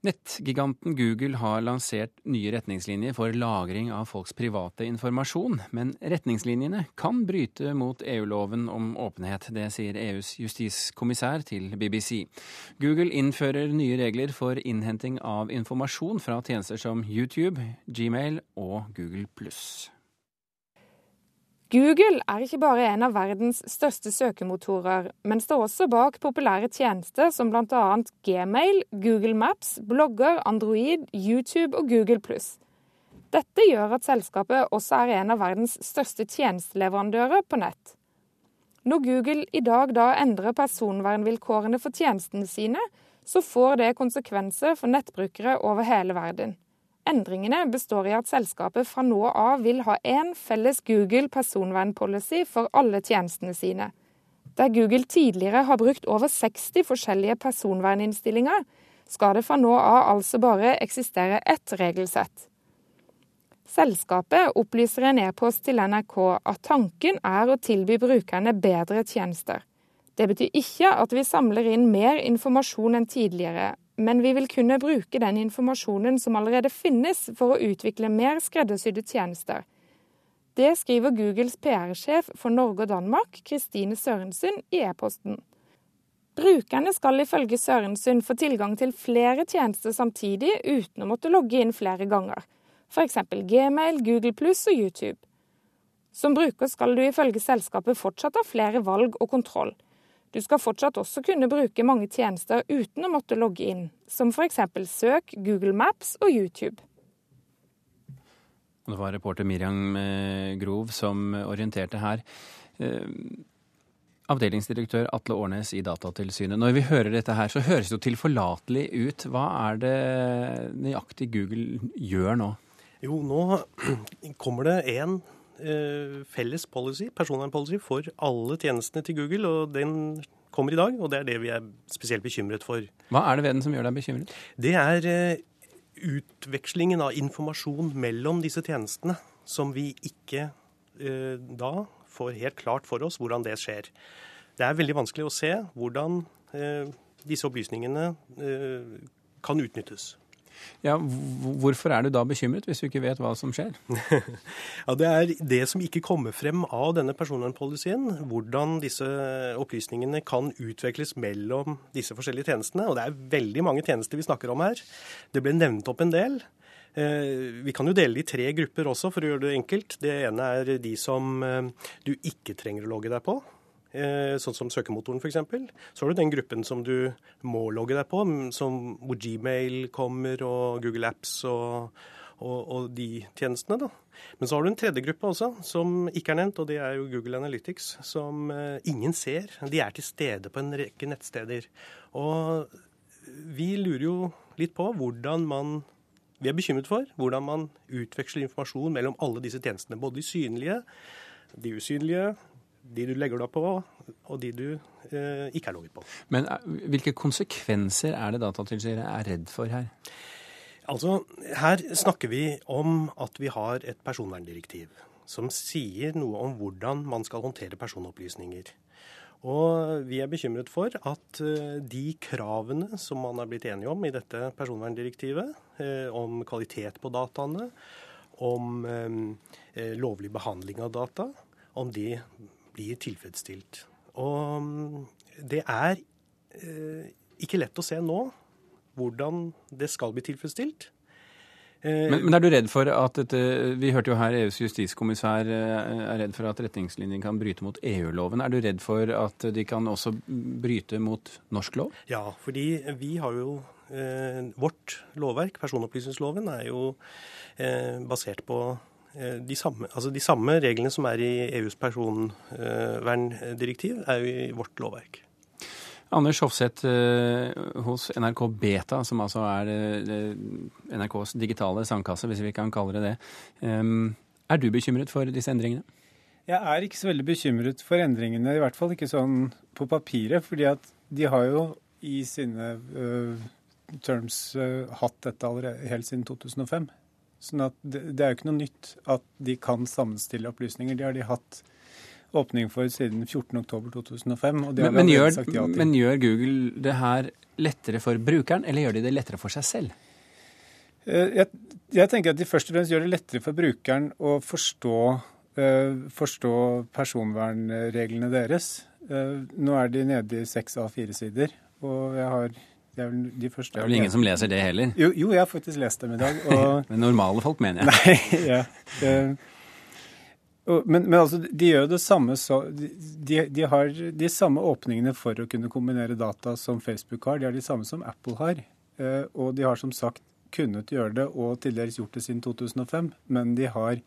Nettgiganten Google har lansert nye retningslinjer for lagring av folks private informasjon, men retningslinjene kan bryte mot EU-loven om åpenhet. Det sier EUs justiskommissær til BBC. Google innfører nye regler for innhenting av informasjon fra tjenester som YouTube, Gmail og Google pluss. Google er ikke bare en av verdens største søkemotorer, men står også bak populære tjenester som bl.a. Gmail, Google Maps, blogger, Android, YouTube og Google Dette gjør at selskapet også er en av verdens største tjenesteleverandører på nett. Når Google i dag da endrer personvernvilkårene for tjenestene sine, så får det konsekvenser for nettbrukere over hele verden. Endringene består i at selskapet fra nå av vil ha én felles Google personvernpolicy for alle tjenestene sine. Der Google tidligere har brukt over 60 forskjellige personverninnstillinger, skal det fra nå av altså bare eksistere ett regelsett. Selskapet opplyser en e-post til NRK at tanken er å tilby brukerne bedre tjenester. Det betyr ikke at vi samler inn mer informasjon enn tidligere, men vi vil kunne bruke den informasjonen som allerede finnes for å utvikle mer skreddersydde tjenester. Det skriver Googles PR-sjef for Norge og Danmark, Kristine Sørensen, i e-posten. Brukerne skal ifølge Sørensen få tilgang til flere tjenester samtidig uten å måtte logge inn flere ganger, f.eks. Gmail, Google pluss og YouTube. Som bruker skal du ifølge selskapet fortsatt ha flere valg og kontroll. Du skal fortsatt også kunne bruke mange tjenester uten å måtte logge inn, som f.eks. søk, Google Maps og YouTube. Det var reporter Miriam eh, Grov som orienterte her. Eh, avdelingsdirektør Atle Årnes i Datatilsynet. Når vi hører dette her, så høres det jo tilforlatelig ut. Hva er det nøyaktig Google gjør nå? Jo, nå kommer det en Eh, felles policy, personvernpolicy for alle tjenestene til Google. og Den kommer i dag, og det er det vi er spesielt bekymret for. Hva er det ved den som gjør deg bekymret? Det er eh, utvekslingen av informasjon mellom disse tjenestene som vi ikke eh, da får helt klart for oss hvordan det skjer. Det er veldig vanskelig å se hvordan disse opplysningene kan utnyttes. Ja, Hvorfor er du da bekymret, hvis du ikke vet hva som skjer? ja, Det er det som ikke kommer frem av denne personvernpolicyen. Hvordan disse opplysningene kan utvekles mellom disse forskjellige tjenestene. Og det er veldig mange tjenester vi snakker om her. Det ble nevnt opp en del. Eh, vi kan jo dele det i tre grupper også, for å gjøre det enkelt. Det ene er de som eh, du ikke trenger å logge deg på. Eh, sånn som søkemotoren f.eks. Så har du den gruppen som du må logge deg på, som, hvor Gmail kommer og Google Apps og, og, og, de tjenestene. da. Men så har du en tredje gruppe også, som ikke er nevnt, og det er jo Google Analytics, som uh, ingen ser. De er til stede på en rekke nettsteder. Og vi lurer jo litt på hvordan man Vi er bekymret for hvordan man utveksler informasjon mellom alle disse tjenestene. Både de synlige, de usynlige, de du legger deg på, og de du eh, ikke er logget på. Men eh, hvilke konsekvenser er det Datatilsynet er redd for her? Altså, Her snakker vi om at vi har et personverndirektiv som sier noe om hvordan man skal håndtere personopplysninger. Og vi er bekymret for at eh, de kravene som man er blitt enige om i dette personverndirektivet, eh, om kvalitet på dataene, om lovlig behandling av data, om de blir tilfredsstilt. Og mm, det er eh, ikke lett å se nå hvordan det skal bli tilfredsstilt. Eh, men, men, er du redd for at dette Vi hørte jo her EUs justiskommissær eh, er redd for at retningslinjene kan bryte mot EU-loven. Er du redd for at de kan også bryte mot norsk lov? Ja, fordi vi har jo eh, Vårt lovverk, personopplysningsloven, er jo eh, basert på de samme, altså de samme, reglene som er i EUs personverndirektiv, er jo i vårt lovverk. Anders Hofseth eh, hos NRK Beta, som altså er eh, NRKs digitale sandkasse, hvis vi kan kalle det det. Er du bekymret for disse endringene? Jeg er ikke så veldig bekymret for endringene, i hvert fall ikke sånn på papiret. fordi at de har jo i sine uh, terms uh, hatt dette allerede helt siden 2005. Sånn at det, det er jo ikke noe nytt at de kan sammenstille opplysninger. Det har de hatt åpning for siden 14.10.2005. Men, men, gjør, ja men gjør Google det her lettere for brukeren, eller gjør de det lettere for seg selv? Eh, jeg, jeg, tenker at de først og fremst gjør det lettere for brukeren å forstå, uh, forstå personvernreglene deres. Uh, nå er de nede i seks av fire sider, og jeg har det er, de første det er vel ingen som leser det heller? Jo, jo jeg har faktisk lest dem i dag. Og... men normale folk, mener jeg. Nei, ja. Det, men, men, altså, de gjør det samme så, de, de, har de samme åpningene for å kunne kombinere data som Facebook har. De har de samme som Apple har. Og de har som sagt kunnet gjøre det, og til dels gjort det siden 2005, men de har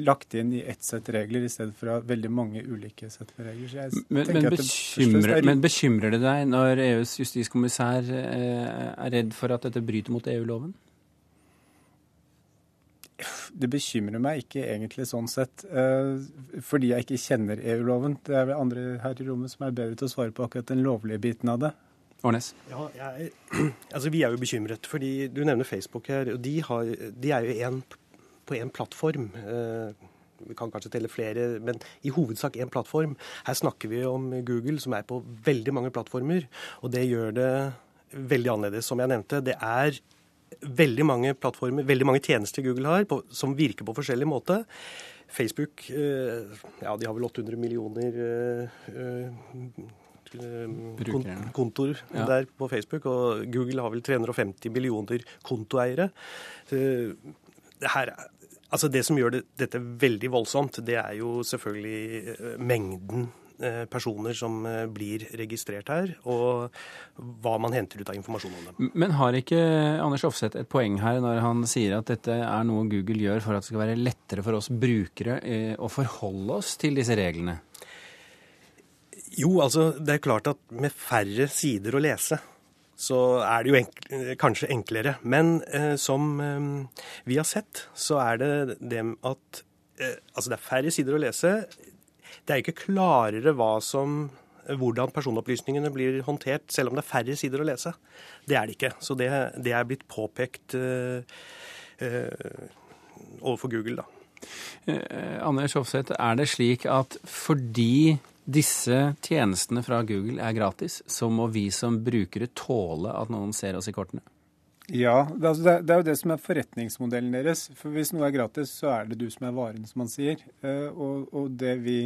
lagt inn i ett sett regler i stedet for veldig mange ulike sett med regler. Men, men, bekymrer, er... men, bekymrer, det deg når EUs justiskommissær eh, er redd for at dette bryter mot EU-loven? Det bekymrer meg ikke egentlig sånn sett, eh, fordi jeg ikke kjenner EU-loven. Det er vel andre her i rommet som er bedre til å svare på akkurat den lovlige biten av det. Årnes? Ja, jeg, altså Vi er jo bekymret, fordi du nevner Facebook her. og De, har, de er jo en, på én plattform. Eh, vi kan kanskje telle flere, men i hovedsak én plattform. Her snakker vi om Google, som er på veldig mange plattformer. Og det gjør det veldig annerledes. Som jeg nevnte, det er veldig mange plattformer, veldig mange tjenester Google har, på, som virker på forskjellig måte. Facebook eh, ja, de har vel 800 millioner eh, Eh, kontor ja. der på Facebook. Og Google har vel 350 millioner kontoeiere. Det, her, altså det som gjør det, dette veldig voldsomt, det er jo selvfølgelig eh, mengden eh, personer som blir registrert her, og hva man henter ut av informasjon om dem. Men har ikke Anders Offseth et poeng her når han sier at dette er noe Google gjør for at det skal være lettere for oss brukere å forholde oss til disse reglene? Jo, altså det er klart at med færre sider å lese, så er det jo enk kanskje enklere. Men eh, som eh, vi har sett, så er det det at eh, Altså det er færre sider å lese. Det er ikke klarere hva som hvordan personopplysningene blir håndtert, selv om det er færre sider å lese. Det er det ikke. Så det, det er blitt påpekt eh, eh, overfor Google, da. Eh, Anders Hofseth, er det slik at fordi disse tjenestene fra Google er gratis, så må vi som brukere tåle at noen ser oss i kortene? Ja, det er, jo det som er forretningsmodellen deres. For hvis noe er gratis, så er det du som er varen, som man sier. Eh, og, og det, vi,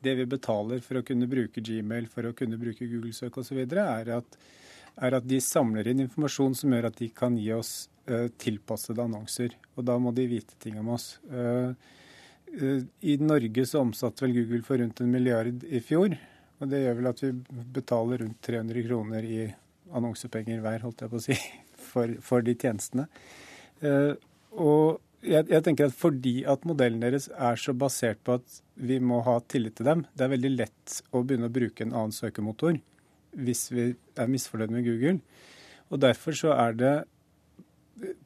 det, vi, betaler for å kunne bruke Gmail, for å kunne bruke Google-søk osv., er, at, er at de samler inn informasjon som gjør at de kan gi oss uh, tilpassede annonser. Og da må de vite ting om oss. Uh, i Norge så omsatte vel Google for rundt en milliard i fjor. Og det gjør vel at vi betaler rundt 300 kroner i annonsepenger hver, holdt jeg på å si, for, for de tjenestene. Eh, og jeg, jeg, tenker at fordi at modellen deres er så basert på at vi må ha tillit til dem, det er veldig lett å begynne å bruke en annen søkemotor hvis vi er misfornøyd med Google. Og derfor så er det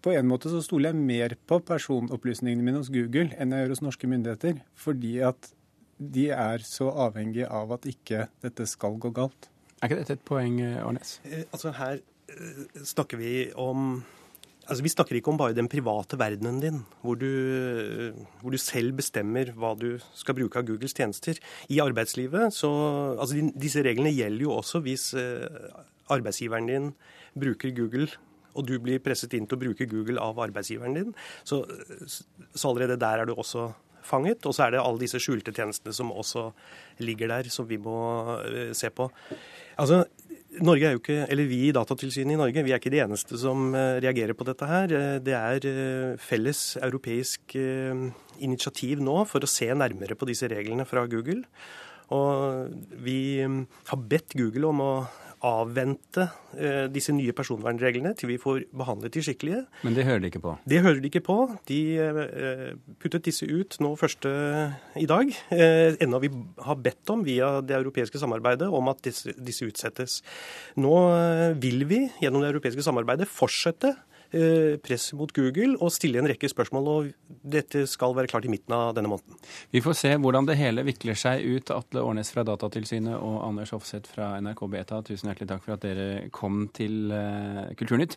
på en måte så stoler jeg mer på personopplysningene mine hos Google enn jeg gjør hos norske myndigheter. Fordi at de er så avhengige av at ikke dette skal gå galt. Er ikke dette et poeng, Arnes? Eh, altså Her eh, snakker vi om Altså, Vi snakker ikke om bare den private verdenen din, hvor du, hvor du, selv bestemmer hva du skal bruke av Googles tjenester. I arbeidslivet så Altså, disse reglene gjelder jo også hvis eh, arbeidsgiveren din bruker Google og du blir presset inn til å bruke Google av arbeidsgiveren din, så, så allerede der er du også fanget. Og så er det alle disse skjulte tjenestene som også ligger der, som vi må uh, se på. Altså, Norge er jo ikke, eller Vi i Datatilsynet i Norge vi er ikke de eneste som uh, reagerer på dette. her. Uh, det er felles europeisk initiativ nå for å se nærmere på disse reglene fra Google. Og vi um, har bedt Google om å avvente eh, disse nye personvernreglene til vi får behandlet de skikkelige. Men det hører de ikke på? Det hører de ikke på. De eh, puttet disse ut nå første i dag. Eh, enda vi har bedt om via det europeiske samarbeidet om at disse, disse utsettes. Nå vil vi gjennom det europeiske samarbeidet fortsette press mot Google og stille en rekke spørsmål. og Dette skal være klart i midten av denne måneden. Vi får se hvordan det hele vikler seg ut. Atle Årnes fra Datatilsynet og Anders Hofseth fra NRK Beta, tusen hjertelig takk for at dere kom til eh, Kulturnytt.